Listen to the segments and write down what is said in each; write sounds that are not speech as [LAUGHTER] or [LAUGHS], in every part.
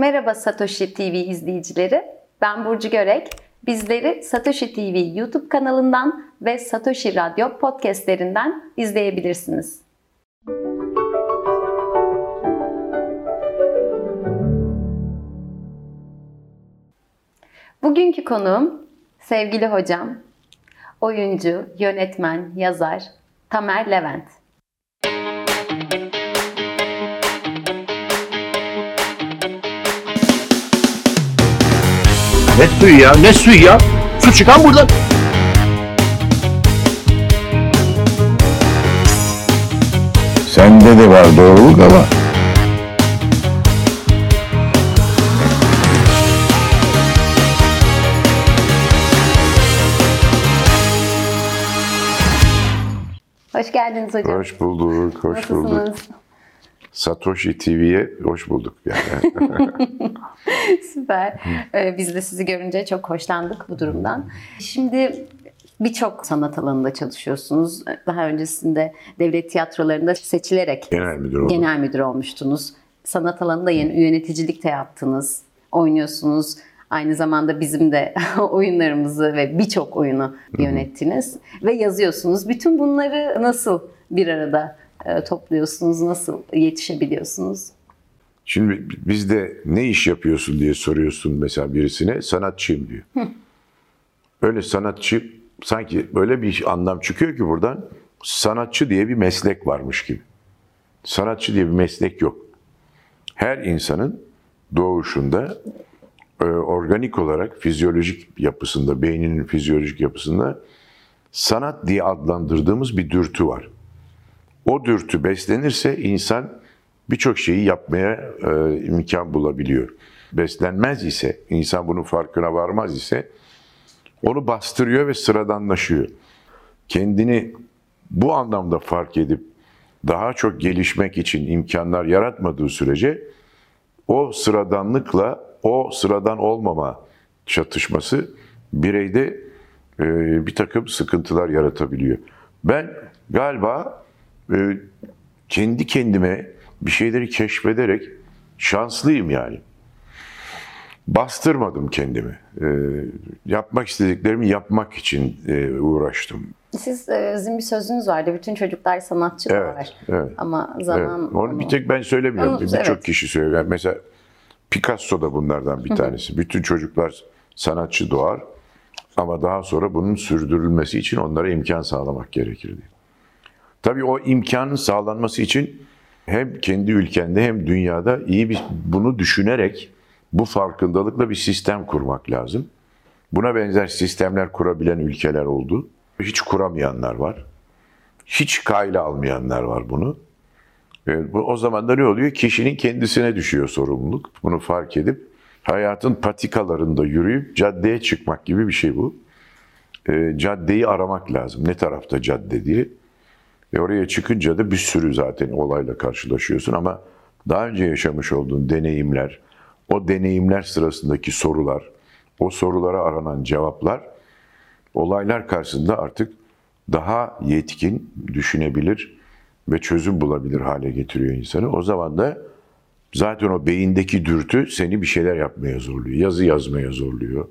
Merhaba Satoshi TV izleyicileri. Ben Burcu Görek. Bizleri Satoshi TV YouTube kanalından ve Satoshi Radyo podcastlerinden izleyebilirsiniz. Bugünkü konuğum sevgili hocam, oyuncu, yönetmen, yazar Tamer Levent. Ne suyu ya? Ne suyu ya? Su çıkan buradan. Sende de var doğruluk ama. Hoş geldiniz hocam. Hoş bulduk, hoş bulduk. Nasılsınız? Satoshi TV'ye hoş bulduk. Yani. [LAUGHS] Süper. Ee, Biz de sizi görünce çok hoşlandık bu durumdan. Şimdi birçok sanat alanında çalışıyorsunuz. Daha öncesinde devlet tiyatrolarında seçilerek Genel müdür oldum. genel müdür olmuştunuz. Sanat alanında yeni yöneticilik de yaptınız. Oynuyorsunuz. Aynı zamanda bizim de [LAUGHS] oyunlarımızı ve birçok oyunu yönettiniz ve yazıyorsunuz. Bütün bunları nasıl bir arada topluyorsunuz? Nasıl yetişebiliyorsunuz? Şimdi bizde ne iş yapıyorsun diye soruyorsun mesela birisine. Sanatçıyım diyor. Öyle sanatçı sanki böyle bir anlam çıkıyor ki buradan. Sanatçı diye bir meslek varmış gibi. Sanatçı diye bir meslek yok. Her insanın doğuşunda e, organik olarak fizyolojik yapısında, beyninin fizyolojik yapısında sanat diye adlandırdığımız bir dürtü var. O dürtü beslenirse insan birçok şeyi yapmaya e, imkan bulabiliyor. Beslenmez ise, insan bunun farkına varmaz ise onu bastırıyor ve sıradanlaşıyor. Kendini bu anlamda fark edip daha çok gelişmek için imkanlar yaratmadığı sürece o sıradanlıkla o sıradan olmama çatışması bireyde e, bir takım sıkıntılar yaratabiliyor. Ben galiba kendi kendime bir şeyleri keşfederek şanslıyım yani. Bastırmadım kendimi. E, yapmak istediklerimi yapmak için e, uğraştım. Siz e, sizin bir sözünüz vardı. Bütün çocuklar sanatçı Evet, doğar. evet. Ama Evet, zaman onu bir tek ben söylemiyorum. Onu- Birçok evet. kişi söylüyor. Yani mesela Picasso da bunlardan bir tanesi. Bütün çocuklar sanatçı doğar ama daha sonra bunun sürdürülmesi için onlara imkan sağlamak gerekir diye. Tabii o imkanın sağlanması için hem kendi ülkende hem dünyada iyi bir bunu düşünerek bu farkındalıkla bir sistem kurmak lazım. Buna benzer sistemler kurabilen ülkeler oldu. Hiç kuramayanlar var. Hiç kayla almayanlar var bunu. Bu, o zaman da ne oluyor? Kişinin kendisine düşüyor sorumluluk. Bunu fark edip hayatın patikalarında yürüyüp caddeye çıkmak gibi bir şey bu. E, caddeyi aramak lazım. Ne tarafta cadde diye. E, oraya çıkınca da bir sürü zaten olayla karşılaşıyorsun ama daha önce yaşamış olduğun deneyimler, o deneyimler sırasındaki sorular, o sorulara aranan cevaplar olaylar karşısında artık daha yetkin, düşünebilir ve çözüm bulabilir hale getiriyor insanı. O zaman da zaten o beyindeki dürtü seni bir şeyler yapmaya zorluyor. Yazı yazmaya zorluyor.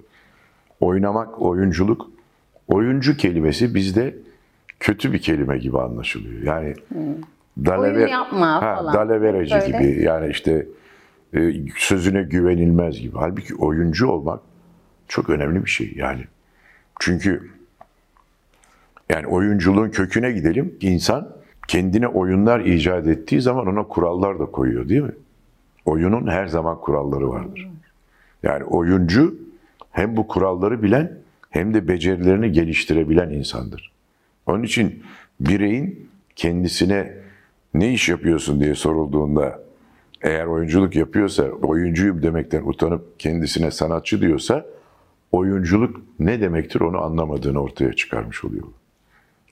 Oynamak, oyunculuk. Oyuncu kelimesi bizde kötü bir kelime gibi anlaşılıyor. Yani Oyun yapma falan. Dalavereci Böyle. gibi yani işte e, sözüne güvenilmez gibi. Halbuki oyuncu olmak çok önemli bir şey yani. Çünkü yani oyunculuğun köküne gidelim. İnsan kendine oyunlar icat ettiği zaman ona kurallar da koyuyor değil mi? Oyunun her zaman kuralları vardır. Yani oyuncu hem bu kuralları bilen hem de becerilerini geliştirebilen insandır. Onun için bireyin kendisine ne iş yapıyorsun diye sorulduğunda eğer oyunculuk yapıyorsa, oyuncuyum demekten utanıp kendisine sanatçı diyorsa oyunculuk ne demektir onu anlamadığını ortaya çıkarmış oluyor.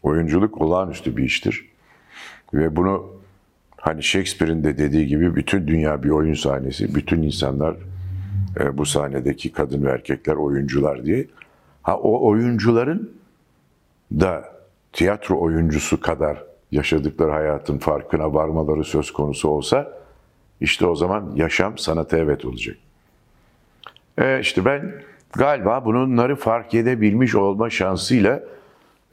Oyunculuk olağanüstü bir iştir. Ve bunu hani Shakespeare'in de dediği gibi bütün dünya bir oyun sahnesi, bütün insanlar e, bu sahnedeki kadın ve erkekler oyuncular diye. Ha o oyuncuların da tiyatro oyuncusu kadar yaşadıkları hayatın farkına varmaları söz konusu olsa işte o zaman yaşam sanata evet olacak. E, işte ben galiba bunları fark edebilmiş olma şansıyla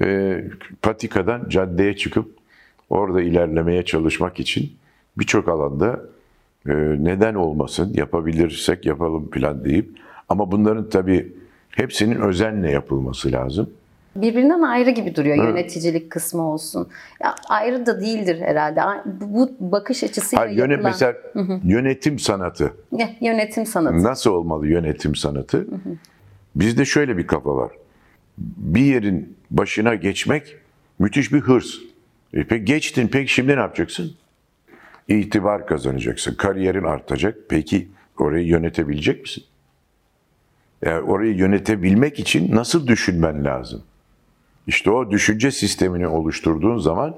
e, patikadan caddeye çıkıp orada ilerlemeye çalışmak için birçok alanda e, neden olmasın, yapabilirsek yapalım plan deyip ama bunların tabii hepsinin özenle yapılması lazım. Birbirinden ayrı gibi duruyor yöneticilik kısmı olsun. Ya ayrı da değildir herhalde. Bu bakış açısıyla Hayır, yöne, yapılan mesela yönetim sanatı Ya, yönetim sanatı. nasıl olmalı yönetim sanatı? Bizde şöyle bir kafa var. Bir yerin başına geçmek müthiş bir hırs. E peki geçtin, peki şimdi ne yapacaksın? İtibar kazanacaksın, kariyerin artacak. Peki orayı yönetebilecek misin? Yani orayı yönetebilmek için nasıl düşünmen lazım? İşte o düşünce sistemini oluşturduğun zaman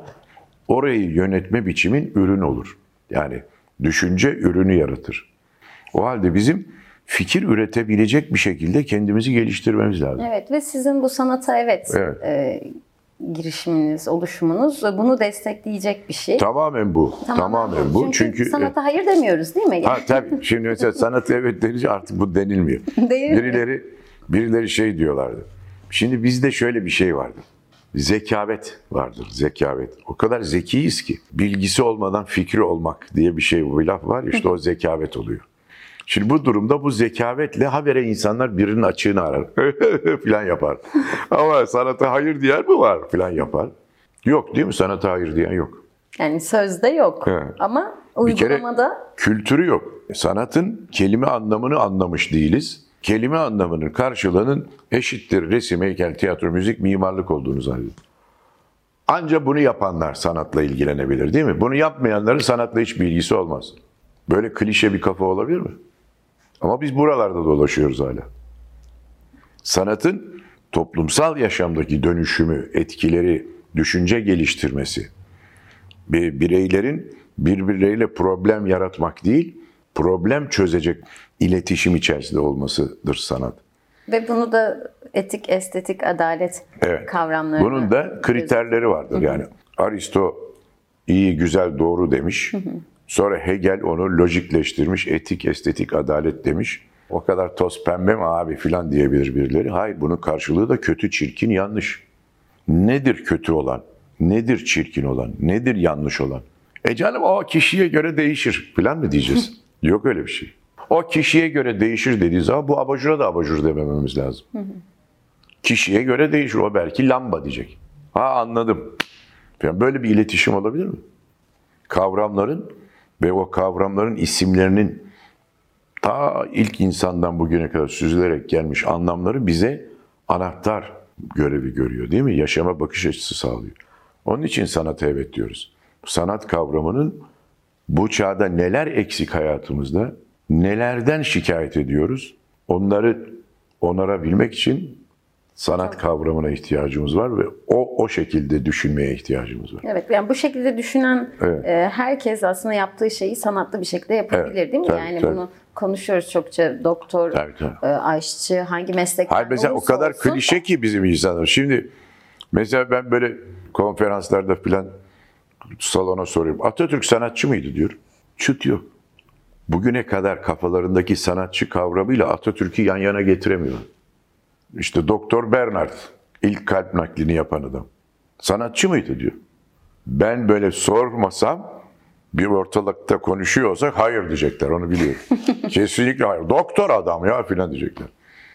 orayı yönetme biçimin ürün olur. Yani düşünce ürünü yaratır. O halde bizim fikir üretebilecek bir şekilde kendimizi geliştirmemiz lazım. Evet ve sizin bu sanata evet, Evet. e, girişiminiz, oluşumunuz bunu destekleyecek bir şey. Tamamen bu. Tamamen bu. Çünkü, Çünkü, sanata hayır demiyoruz değil mi? ha tabii şimdi mesela sanat evet denince artık bu denilmiyor. [LAUGHS] Değil mi? birileri birileri şey diyorlardı. Şimdi bizde şöyle bir şey vardı. Zekavet vardır, zekavet. O kadar zekiyiz ki bilgisi olmadan fikri olmak diye bir şey bir laf var. İşte o zekavet oluyor. Şimdi bu durumda bu zekavetle habere insanlar birinin açığını arar. [LAUGHS] filan yapar. Ama sanata hayır diyen mi var filan yapar. Yok değil mi? Sanata hayır diyen yok. Yani sözde yok Evet. ama Bir kere uygulamada kültürü yok. Sanatın kelime anlamını anlamış değiliz. Kelime anlamının karşılığının eşittir resim, heykel, tiyatro, müzik, mimarlık olduğunu zannediyor. Ancak bunu yapanlar sanatla ilgilenebilir değil mi? Bunu yapmayanların sanatla hiç bilgisi olmaz. Böyle klişe bir kafa olabilir mi? Ama biz buralarda dolaşıyoruz hala. Sanatın toplumsal yaşamdaki dönüşümü, etkileri, düşünce geliştirmesi, bir bireylerin birbirleriyle problem yaratmak değil, problem çözecek iletişim içerisinde olmasıdır sanat. ve bunu da etik, estetik, adalet Evet. kavramlarına Bunun da kriterleri vardır. Yani Aristo iyi, güzel, doğru demiş. Sonra Hegel onu lojikleştirmiş, etik, estetik, adalet demiş. O kadar toz pembe mi abi filan diyebilir birileri. Hayır bunun karşılığı da kötü, çirkin, yanlış. Nedir kötü olan? Nedir çirkin olan? Nedir yanlış olan? E canım o kişiye göre değişir filan mı diyeceğiz? [LAUGHS] Yok öyle bir şey. O kişiye göre değişir dediği zaman bu abajura da abajur demememiz lazım. Kişiye göre değişir. O belki lamba diyecek. Ha anladım. Yani böyle bir iletişim olabilir mi? Kavramların ve o kavramların isimlerinin ta ilk insandan bugüne kadar süzülerek gelmiş anlamları bize anahtar görevi görüyor değil mi? Yaşama bakış açısı sağlıyor. Onun için sanata evet diyoruz. Sanat kavramının bu çağda neler eksik hayatımızda, nelerden şikayet ediyoruz, onları onarabilmek için sanat kavramına ihtiyacımız var ve o o şekilde düşünmeye ihtiyacımız var. Evet, yani bu şekilde düşünen Evet. e, herkes aslında yaptığı şeyi sanatlı bir şekilde yapabilir Evet, değil mi? tabii, yani tabii. bunu konuşuyoruz çokça. Doktor, Tabii, tabii. e, aşçı, hangi meslekten Hayır mesela o kadar olsun. klişe ki bizim insanlar. Şimdi mesela ben böyle konferanslarda falan salona soruyorum. Atatürk sanatçı mıydı diyor. Çıt yok. Bugüne kadar kafalarındaki sanatçı kavramıyla Atatürk'ü yan yana getiremiyor. İşte Doktor Bernard ilk kalp naklini yapan adam. Sanatçı mıydı diyor. Ben böyle sormasam bir ortalıkta konuşuyor olsak hayır diyecekler onu biliyorum. [LAUGHS] Kesinlikle hayır. Doktor adam ya filan diyecekler.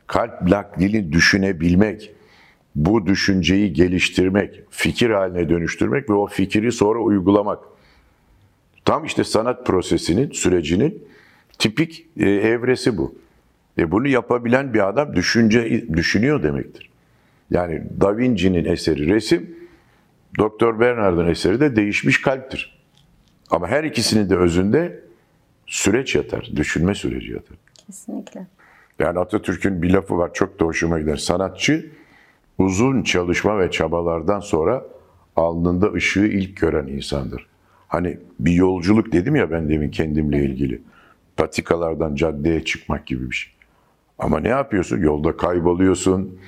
Kalp naklini düşünebilmek, bu düşünceyi geliştirmek, fikir haline dönüştürmek ve o fikri sonra uygulamak. Tam işte sanat prosesinin, sürecinin tipik e, evresi bu. E bunu yapabilen bir adam düşünce düşünüyor demektir. Yani Da Vinci'nin eseri resim, Doktor Bernard'ın eseri de değişmiş kalptir. Ama her ikisinin de özünde süreç yatar, düşünme süreci yatar. Kesinlikle. Yani Atatürk'ün bir lafı var çok da hoşuma gider. Sanatçı uzun çalışma ve çabalardan sonra alnında ışığı ilk gören insandır. Hani bir yolculuk dedim ya ben demin kendimle ilgili. Patikalardan caddeye çıkmak gibi bir şey. Ama ne yapıyorsun? Yolda kayboluyorsun,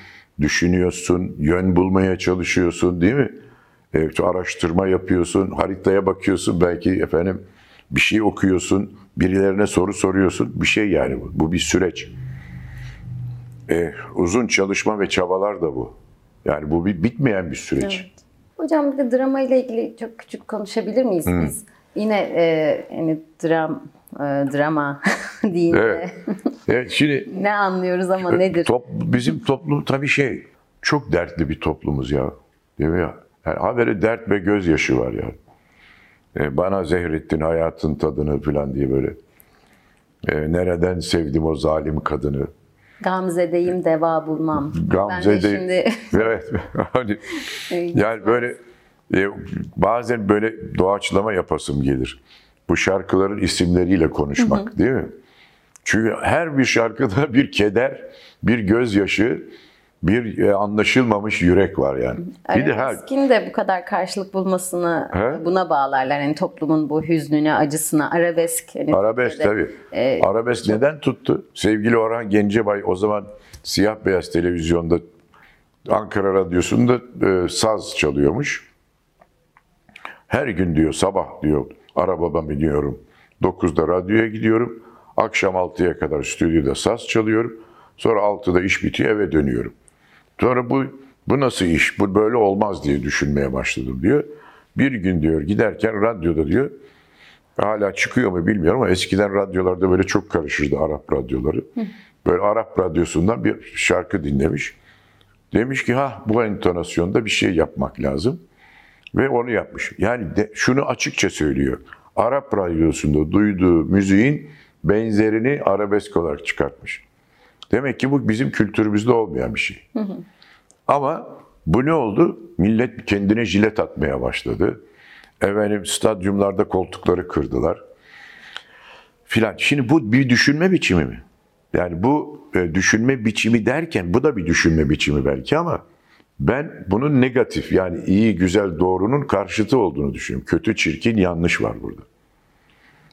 düşünüyorsun, yön bulmaya çalışıyorsun değil mi? Evet, araştırma yapıyorsun, haritaya bakıyorsun belki efendim bir şey okuyorsun, birilerine soru soruyorsun. Bir şey yani bu. Bu bir süreç. e, uzun çalışma ve çabalar da bu. Yani bu bir bitmeyen bir süreç. Evet. Hocam bir de drama ile ilgili çok küçük konuşabilir miyiz biz? Yine e, yani dram e, drama [LAUGHS] deyince Evet. Evet, şimdi [LAUGHS] ne anlıyoruz ama nedir? Top, bizim toplum tabii şey çok dertli bir toplumuz ya. Değil mi ya? Yani haberi dert ve gözyaşı var ya. E, bana zehrettin hayatın tadını falan diye böyle. E, nereden sevdim o zalim kadını. Gamze'deyim deva bulmam. ben de şimdi [LAUGHS] evet. Hani, [LAUGHS] yani böyle e, bazen böyle doğaçlama yapasım gelir. Bu şarkıların isimleriyle konuşmak değil mi? Çünkü her bir şarkıda bir keder, bir gözyaşı, bir e, anlaşılmamış yürek var yani. Bir de her Arabeskin de bu kadar karşılık bulmasını He? buna bağlarlar. Yani toplumun bu hüznüne, acısına arabesk. hani Arabesk Türkiye'de, tabii. e, Arabesk neden tuttu? Sevgili Orhan Gencebay o zaman siyah beyaz televizyonda Ankara Radyosu'nda e, saz çalıyormuş. Her gün diyor sabah diyor arabama biniyorum. 9'da radyoya gidiyorum. Akşam 6'ya kadar stüdyoda saz çalıyorum. Sonra 6'da iş bitiyor eve dönüyorum. Sonra bu bu nasıl iş? Bu böyle olmaz diye düşünmeye başladım diyor. Bir gün diyor giderken radyoda diyor hala çıkıyor mu bilmiyorum ama eskiden radyolarda böyle çok karışırdı Arap radyoları. Böyle Arap radyosundan bir şarkı dinlemiş. Demiş ki ha bu entonasyonda bir şey yapmak lazım. Ve onu yapmış. Yani de, şunu açıkça söylüyor. Arap radyosunda duyduğu müziğin benzerini arabesk olarak çıkartmış. Demek ki bu bizim kültürümüzde olmayan bir şey. Ama bu ne oldu? Millet kendine jilet atmaya başladı. Efendim stadyumlarda koltukları kırdılar. Filan. Şimdi bu bir düşünme biçimi mi? Yani bu e, düşünme biçimi derken bu da bir düşünme biçimi belki ama ben bunun negatif yani iyi, güzel, doğrunun karşıtı olduğunu düşünüyorum. Kötü, çirkin, yanlış var burada.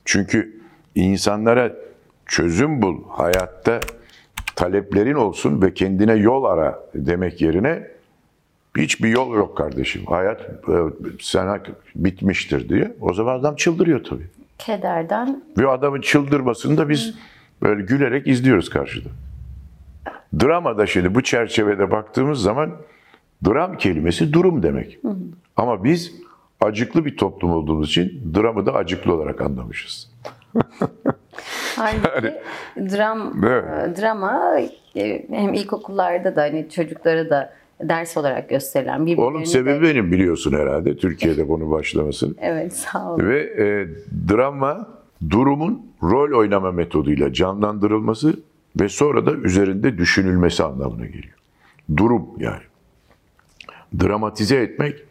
Çünkü insanlara çözüm bul, hayatta taleplerin olsun ve kendine yol ara demek yerine hiçbir yol yok kardeşim. Hayat e, sana bitmiştir diye. O zaman adam çıldırıyor tabii. kederden Ve adamın çıldırmasını da biz böyle gülerek izliyoruz karşıda. Dramada şimdi bu çerçevede baktığımız zaman dram kelimesi durum demek. Ama biz acıklı bir toplum olduğumuz için dramı da acıklı olarak anlamışız. [LAUGHS] Halbuki dram, Evet. e, drama e, hem ilkokullarda da hani çocuklara da ders olarak gösterilen bir Onun sebebi benim biliyorsun herhalde Türkiye'de bunu başlamasının. [LAUGHS] Evet sağ olun. Ve e, drama durumun rol oynama metoduyla canlandırılması ve sonra da üzerinde düşünülmesi anlamına geliyor. Durum yani. Dramatize etmek,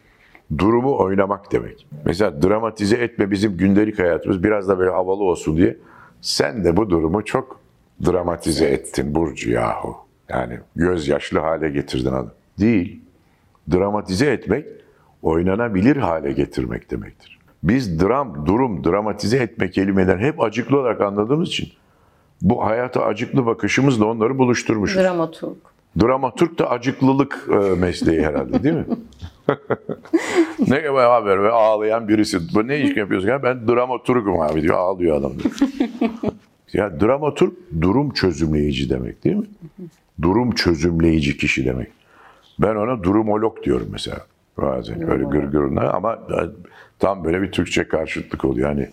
durumu oynamak demek. Mesela dramatize etme bizim gündelik hayatımız biraz da böyle havalı olsun diye. Sen de bu durumu çok dramatize ettin Burcu yahu. Yani gözyaşlı hale getirdin adam. Değil. Dramatize etmek, oynanabilir hale getirmek demektir. Biz dram, durum, dramatize etme kelimelerini hep acıklı olarak anladığımız için bu hayata acıklı bakışımızla onları buluşturmuşuz. Dramaturg. Dramaturg da acıklılık e, mesleği herhalde değil mi? [LAUGHS] ne haber ve ağlayan birisi. Bu ne iş yapıyorsun? Ya ben dramaturgum abi diyor. Ağlıyor adam. diyor. [LAUGHS] ya dramaturg durum çözümleyici demek değil mi? Durum çözümleyici kişi demek. Ben ona durumolog diyorum mesela. Bazen öyle gırgırına ama tam böyle bir Türkçe karşıtlık oluyor. Yani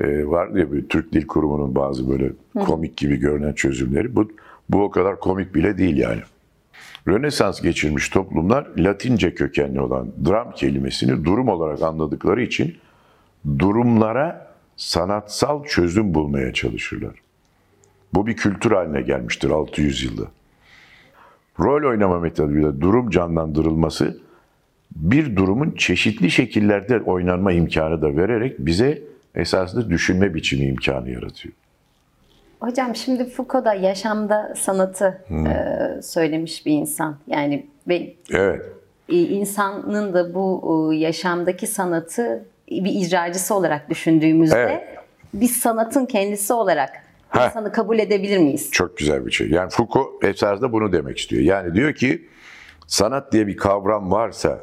e, var diye bir Türk Dil Kurumu'nun bazı böyle komik gibi görünen çözümleri. Bu, bu o kadar komik bile değil yani. Rönesans geçirmiş toplumlar Latince kökenli olan dram kelimesini durum olarak anladıkları için durumlara sanatsal çözüm bulmaya çalışırlar. Bu bir kültür haline gelmiştir 600 yılda. Rol oynama metoduyla durum canlandırılması bir durumun çeşitli şekillerde oynanma imkanı da vererek bize esasında düşünme biçimi imkanı yaratıyor. Hocam şimdi Foucault da yaşamda sanatı e, söylemiş bir insan. Yani ve Evet. e, insanın da bu e, yaşamdaki sanatı bir icracısı olarak düşündüğümüzde Evet. biz sanatın kendisi olarak Heh. insanı kabul edebilir miyiz? Çok güzel bir şey. Yani Foucault esasında bunu demek istiyor. Yani diyor ki sanat diye bir kavram varsa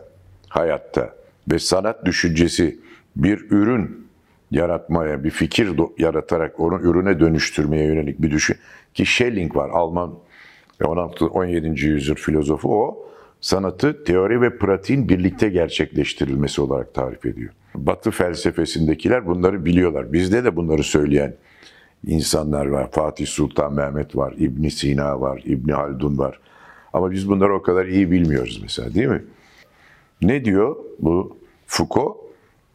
hayatta ve sanat düşüncesi bir ürün yaratmaya, bir fikir yaratarak onu ürüne dönüştürmeye yönelik bir düşün. Ki Schelling var, Alman 16 17. yüzyıl filozofu o sanatı teori ve pratiğin birlikte gerçekleştirilmesi olarak tarif ediyor. Batı felsefesindekiler bunları biliyorlar. Bizde de bunları söyleyen insanlar var. Fatih Sultan Mehmet var, İbn Sina var, İbn Haldun var. Ama biz bunları o kadar iyi bilmiyoruz mesela değil mi? Ne diyor bu Foucault?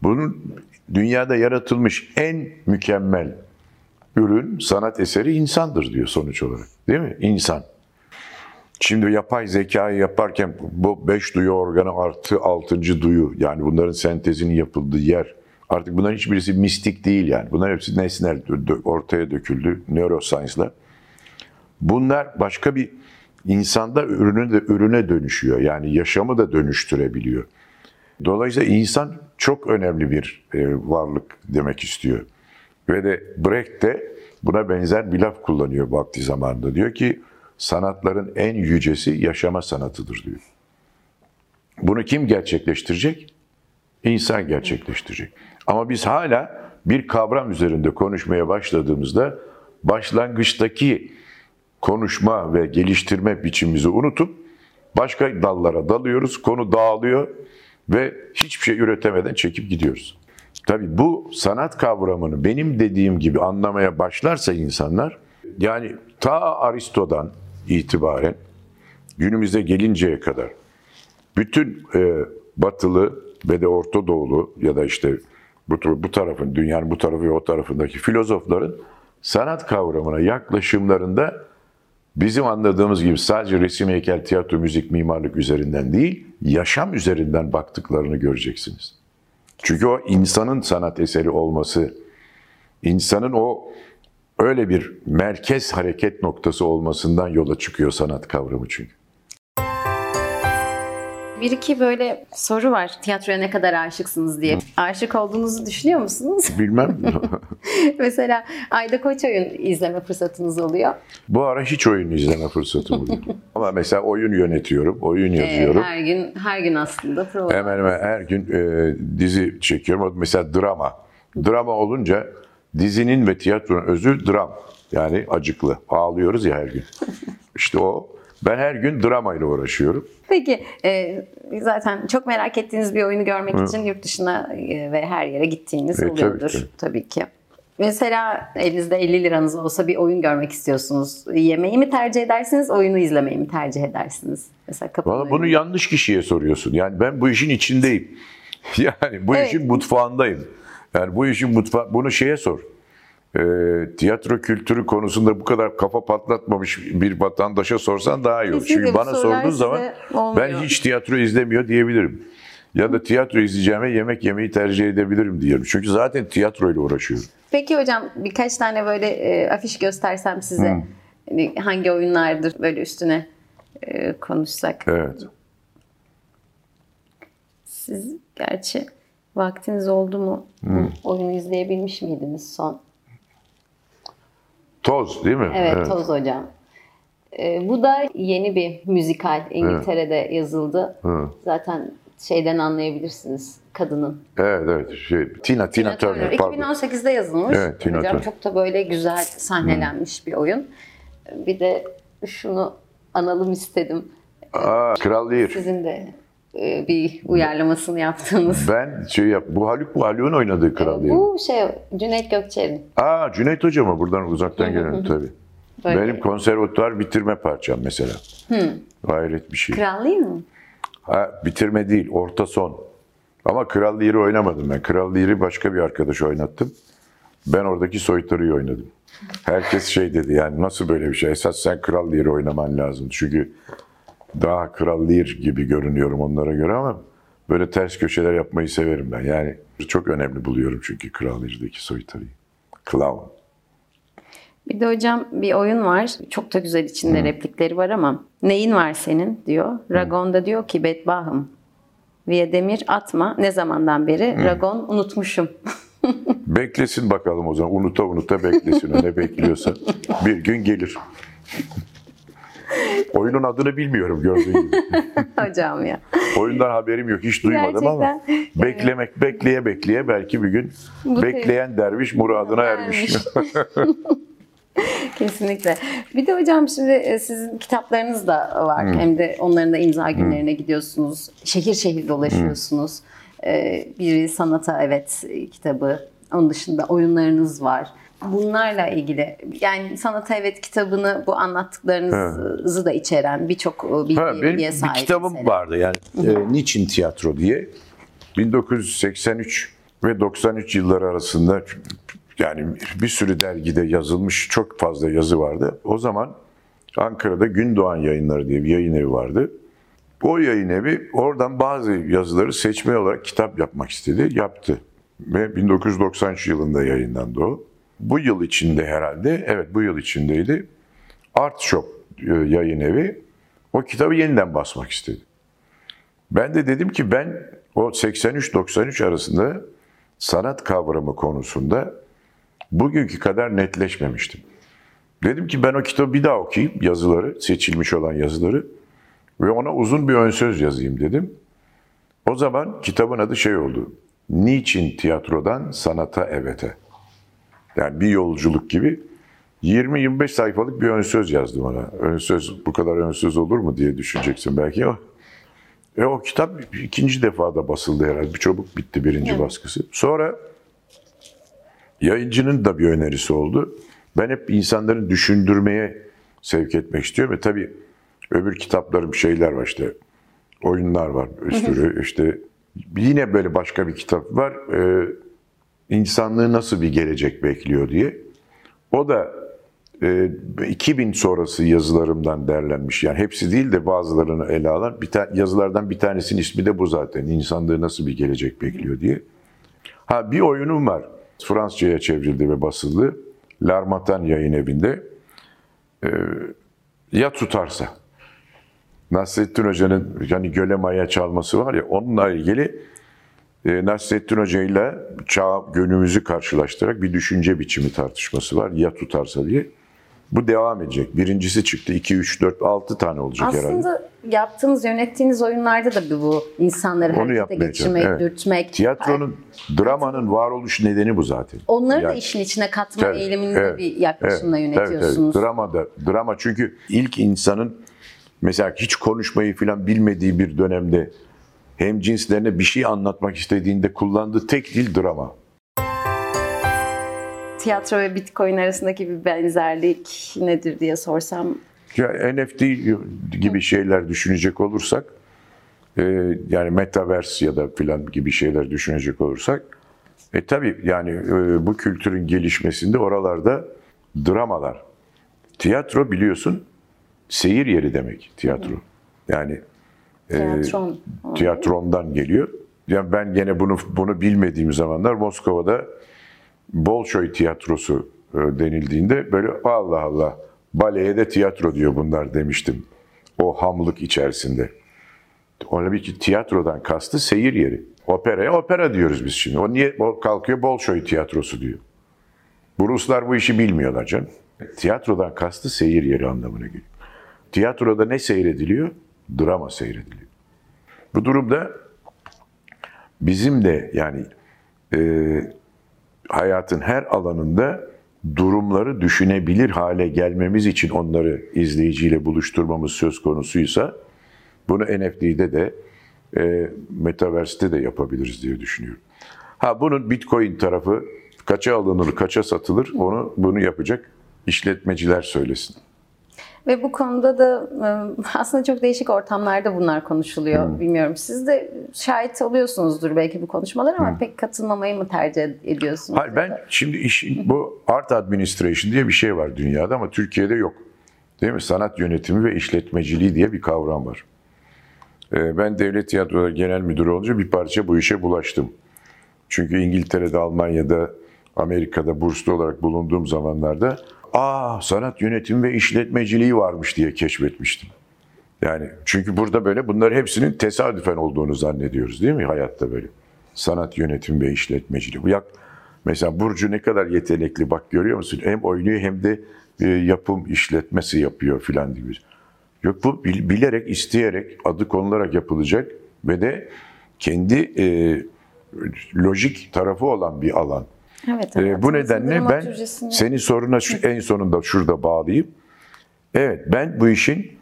Bunun dünyada yaratılmış en mükemmel ürün, sanat eseri insandır diyor sonuç olarak. Değil mi? İnsan. Şimdi yapay zekayı yaparken bu beş duyu organı artı altıncı duyu yani bunların sentezinin yapıldığı yer artık bunların hiçbirisi mistik değil yani. Bunların hepsi nesnel ortaya döküldü neuroscience'la. Bunlar başka bir insanda ürüne de ürüne dönüşüyor. Yani yaşamı da dönüştürebiliyor. Dolayısıyla insan çok önemli bir e, varlık demek istiyor. Ve de Brecht de buna benzer bir laf kullanıyor vakti zamanında. Diyor ki sanatların en yücesi yaşama sanatıdır diyor. Bunu kim gerçekleştirecek? İnsan gerçekleştirecek. Ama biz hala bir kavram üzerinde konuşmaya başladığımızda başlangıçtaki konuşma ve geliştirme biçimimizi unutup başka dallara dalıyoruz. Konu dağılıyor ve hiçbir şey üretemeden çekip gidiyoruz. Tabii bu sanat kavramını benim dediğim gibi anlamaya başlarsa insanlar yani ta Aristo'dan itibaren günümüze gelinceye kadar bütün e, batılı ve de Orta Doğulu ya da işte bu, bu tarafın, dünyanın bu tarafı ve o tarafındaki filozofların sanat kavramına yaklaşımlarında bizim anladığımız gibi sadece resim, heykel, tiyatro, müzik, mimarlık üzerinden değil, yaşam üzerinden baktıklarını göreceksiniz. Çünkü o insanın sanat eseri olması, insanın o öyle bir merkez hareket noktası olmasından yola çıkıyor sanat kavramı çünkü. Bir iki böyle soru var. Tiyatroya ne kadar aşıksınız diye. Aşık olduğunuzu düşünüyor musunuz? [LAUGHS] Bilmem. Mesela ayda kaç oyun izleme fırsatınız oluyor? Bu ara hiç oyun izleme fırsatım oluyor. [LAUGHS] Ama mesela oyun yönetiyorum, oyun Ee, yazıyorum. her gün her gün aslında prova. Hemen hemen her gün e, dizi çekiyorum. Mesela drama. Drama olunca dizinin ve tiyatronun özü dram. Yani acıklı. Ağlıyoruz ya her gün. [LAUGHS] İşte o. Ben her gün drama ile uğraşıyorum. Peki e, zaten çok merak ettiğiniz bir oyunu görmek için yurt dışına e, ve her yere gittiğiniz E, tabii oluyordur ki. tabii ki. Mesela elinizde 50 liranız olsa bir oyun görmek istiyorsunuz. Yemeği mi tercih edersiniz, oyunu izlemeyi mi tercih edersiniz? Mesela Valla bunu önünde. yanlış kişiye soruyorsun. Yani ben bu işin içindeyim. [LAUGHS] Yani bu Evet. işin mutfağındayım. Yani bu işin mutfağı, bunu şeye sor. Ee, tiyatro kültürü konusunda bu kadar kafa patlatmamış bir vatandaşa sorsan daha iyi olur. Kesinlikle Çünkü bana sorduğun zaman olmuyor. ben hiç tiyatro izlemiyor diyebilirim. Ya da tiyatro izleyeceğime yemek yemeyi tercih edebilirim diyelim. Çünkü zaten tiyatro ile uğraşıyorum. Peki hocam birkaç tane böyle e, afiş göstersem size hani hangi oyunlardır böyle üstüne e, konuşsak. Evet. Siz gerçi vaktiniz oldu mu? Bu oyunu izleyebilmiş miydiniz son? Toz değil mi? Evet, Toz Hocam. E, bu da yeni bir müzikal. İngiltere'de yazıldı. Zaten şeyden anlayabilirsiniz kadının. Evet, evet. Şey, Tina, Tina, Turner. pardon. 2018'de yazılmış. Evet, Tina Hocam Turner. çok da böyle güzel sahnelenmiş bir oyun. Bir de şunu analım istedim. Aa, Kral Lear. Sizin de bir uyarlamasını yaptığınız. Ben şey yap, bu Haluk bu Haluk'un oynadığı Kral Lear. Bu şey Cüneyt Gökçer'in. Aa Cüneyt Hoca mı? Buradan uzaktan gelen tabii. Böyle. Benim konservatuvar bitirme parçam mesela. Gayret bir şey. Kral değil mi? Ha, bitirme değil, orta son. Ama Kral Lear'ı oynamadım ben. Kral Lear'ı başka bir arkadaş oynattım. Ben oradaki soytarıyı oynadım. Herkes şey dedi yani nasıl böyle bir şey? Esas sen Kral Lear'ı oynaman lazım. Çünkü daha Kral Lear gibi görünüyorum onlara göre ama böyle ters köşeler yapmayı severim ben. Yani çok önemli buluyorum çünkü Kral Lear'daki soytarıyı. Clown. Bir de hocam bir oyun var. Çok da güzel içinde replikleri var ama neyin var senin diyor. Ragon da diyor ki bedbahım. Demir atma. Ne zamandan beri? Ragon unutmuşum. [LAUGHS] Beklesin bakalım o zaman. Unuta unuta beklesin. Ne bekliyorsa. Bir gün gelir. [LAUGHS] Oyunun adını bilmiyorum gördüğün gibi. [LAUGHS] hocam ya. Oyundan haberim yok. Hiç duymadım ama Gerçekten. [LAUGHS] beklemek, bekleye bekleye belki bir gün Bu bekleyen derviş muradına ermiş. Kesinlikle. Bir de hocam şimdi e, sizin kitaplarınız da var. Hem de onların da imza günlerine gidiyorsunuz. Şehir şehir dolaşıyorsunuz. Ee, Bir sanata evet kitabı. Onun dışında oyunlarınız var. Bunlarla ilgili yani sanata evet kitabını bu anlattıklarınızı da içeren birçok e, bilgiye bir sahip. kitabım mesele. vardı yani e, Niçin Tiyatro diye 1983 ve 93 yılları arasında yani bir sürü dergide yazılmış çok fazla yazı vardı. O zaman Ankara'da Gündoğan Yayınları diye bir yayın evi vardı. O yayın evi oradan bazı yazıları seçme olarak kitap yapmak istedi. Yaptı. Ve 1993 yılında yayınlandı o. Bu yıl içinde herhalde, evet bu yıl içindeydi. Art Shop e, yayın evi o kitabı yeniden basmak istedi. Ben de dedim ki ben o 83-93 arasında sanat kavramı konusunda bugünkü kadar netleşmemiştim. Dedim ki ben o kitabı bir daha okuyayım, yazıları, seçilmiş olan yazıları ve ona uzun bir ön söz yazayım dedim. O zaman kitabın adı şey oldu. Niçin tiyatrodan sanata evete? Yani bir yolculuk gibi 20-25 sayfalık bir ön söz yazdım ona. Ön söz bu kadar ön söz olur mu diye düşüneceksin belki ama e, o kitap ikinci defada basıldı herhalde. Bir çabuk bitti birinci baskısı. Sonra yayıncının da bir önerisi oldu. Ben hep insanların düşündürmeye sevk etmek istiyorum. Ve tabii öbür kitaplarım şeyler var işte. Oyunlar var bir sürü. işte yine böyle başka bir kitap var. Ee, insanlığı nasıl bir gelecek bekliyor diye. O da e, 2000 sonrası yazılarımdan derlenmiş. Yani hepsi değil de bazılarını ele alan bir yazılardan bir tanesinin ismi de bu zaten. İnsanlığı nasıl bir gelecek bekliyor diye. Ha bir oyunum var. Fransızcaya çevrildi ve basıldı. Larmatan yayın evinde. Ee, ya tutarsa. Nasrettin Hoca'nın yani göle maya çalması var ya onunla ilgili e, Nasrettin Hoca ile çağ günümüzü karşılaştırarak bir düşünce biçimi tartışması var. Ya tutarsa diye. Bu devam edecek. Birincisi çıktı. 2, 3, 4, 6 tane olacak herhalde. Aslında yaptığınız, yönettiğiniz oyunlarda da bir bu insanları Onu harekete geçirmek, evet. dürtmek. Tiyatronun, dramanın varoluş nedeni bu zaten. Onları da Yani- işin içine katma Tabii, eğiliminde evet, bir yaklaşımla evet, yönetiyorsunuz. Evet, evet. Drama da, drama çünkü ilk insanın mesela hiç konuşmayı falan bilmediği bir dönemde hem cinslerine bir şey anlatmak istediğinde kullandığı tek dil drama. Tiyatro ve Bitcoin arasındaki bir benzerlik nedir diye sorsam Ya NFT gibi şeyler düşünecek olursak, e, yani metaverse ya da filan gibi şeyler düşünecek olursak, e tabii yani e, bu kültürün gelişmesinde oralarda dramalar. Tiyatro biliyorsun seyir yeri demek tiyatro. Yani tiyatron. tiyatrondan geliyor. Yani ben gene bunu bunu bilmediğim zamanlar Moskova'da Bolşoy tiyatrosu e, denildiğinde böyle Allah Allah baleye de tiyatro diyor bunlar demiştim. O hamlık içerisinde. Halbuki tiyatrodan kastı seyir yeri. Operaya opera diyoruz biz şimdi. O niye o kalkıyor Bolşoy tiyatrosu diyor. Bu Ruslar bu işi bilmiyorlar canım. Tiyatrodan kastı seyir yeri anlamına geliyor. Tiyatroda ne seyrediliyor? Drama seyrediliyor. Bu durumda bizim de yani e, hayatın her alanında durumları düşünebilir hale gelmemiz için onları izleyiciyle buluşturmamız söz konusuysa bunu NFT'de de e, Metaverse'te de yapabiliriz diye düşünüyorum. Ha bunun Bitcoin tarafı kaça alınır, kaça satılır onu bunu yapacak işletmeciler söylesin. Ve bu konuda da e, aslında çok değişik ortamlarda bunlar konuşuluyor. Hmm. Bilmiyorum. Siz de şahit oluyorsunuzdur belki bu konuşmalara ama pek katılmamayı mı tercih ediyorsunuz? Hmm. Hayır ben şimdi işin bu art administration diye bir şey var dünyada ama Türkiye'de yok. Değil mi? Sanat yönetimi ve işletmeciliği diye bir kavram var. Ee, Ben devlet tiyatroları genel müdürü olunca bir parça bu işe bulaştım. Çünkü İngiltere'de, Almanya'da, Amerika'da burslu olarak bulunduğum zamanlarda aa sanat yönetimi ve işletmeciliği varmış diye keşfetmiştim. Yani çünkü burada böyle bunların hepsinin tesadüfen olduğunu zannediyoruz değil mi hayatta böyle? Sanat yönetimi ve işletmeciliği. Bu yak mesela Burcu ne kadar yetenekli bak görüyor musun? Hem oynuyor hem de e, yapım işletmesi yapıyor filan gibi. Yok bu bil- bilerek, isteyerek, adı konularak yapılacak ve de kendi e, lojik tarafı olan bir alan. Evet, Ee, bu hayatımızın nedenle ben senin soruna şu, en sonunda şurada bağlayayım. Evet ben bu işin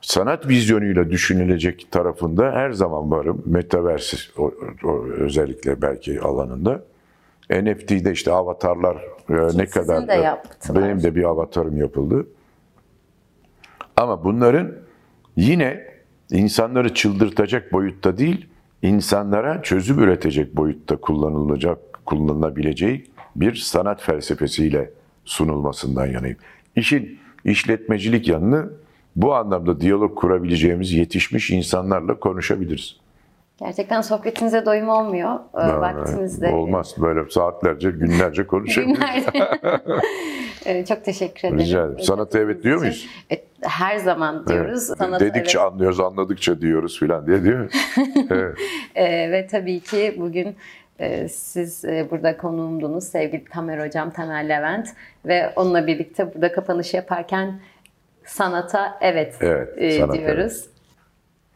sanat vizyonuyla düşünülecek tarafında her zaman varım. Metaverse o, o özellikle belki alanında. NFT'de işte avatarlar e, ne kadar de yaptılar. benim de bir avatarım yapıldı. Ama bunların yine insanları çıldırtacak boyutta değil, insanlara çözüm üretecek boyutta kullanılacak, kullanılabileceği bir sanat felsefesiyle sunulmasından yanayım. İşin işletmecilik yanını bu anlamda diyalog kurabileceğimiz yetişmiş insanlarla konuşabiliriz. Gerçekten sohbetinize doyum olmuyor. Ee, Vaktinizde. Olmaz böyle saatlerce, günlerce konuşabiliriz. Günlerce. [LAUGHS] Ee, Çok teşekkür ederim. Rica ederim. Sanata evet diyor muyuz? Evet, her zaman diyoruz. Sanat, Dedikçe evet. anlıyoruz, anladıkça diyoruz filan diye değil mi? [LAUGHS] evet. Ee, ve tabii ki bugün siz e, burada konuğumdunuz sevgili Tamer Hocam, Tamer Levent ve onunla birlikte burada kapanış yaparken sanata evet, Evet, e, sanat diyoruz.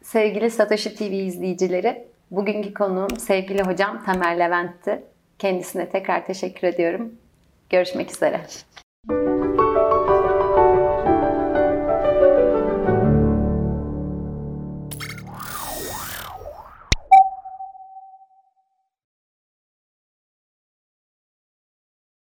Sevgili Satoshi TV izleyicileri, bugünkü konuğum sevgili hocam Tamer Levent'ti. Kendisine tekrar teşekkür ediyorum. Görüşmek üzere.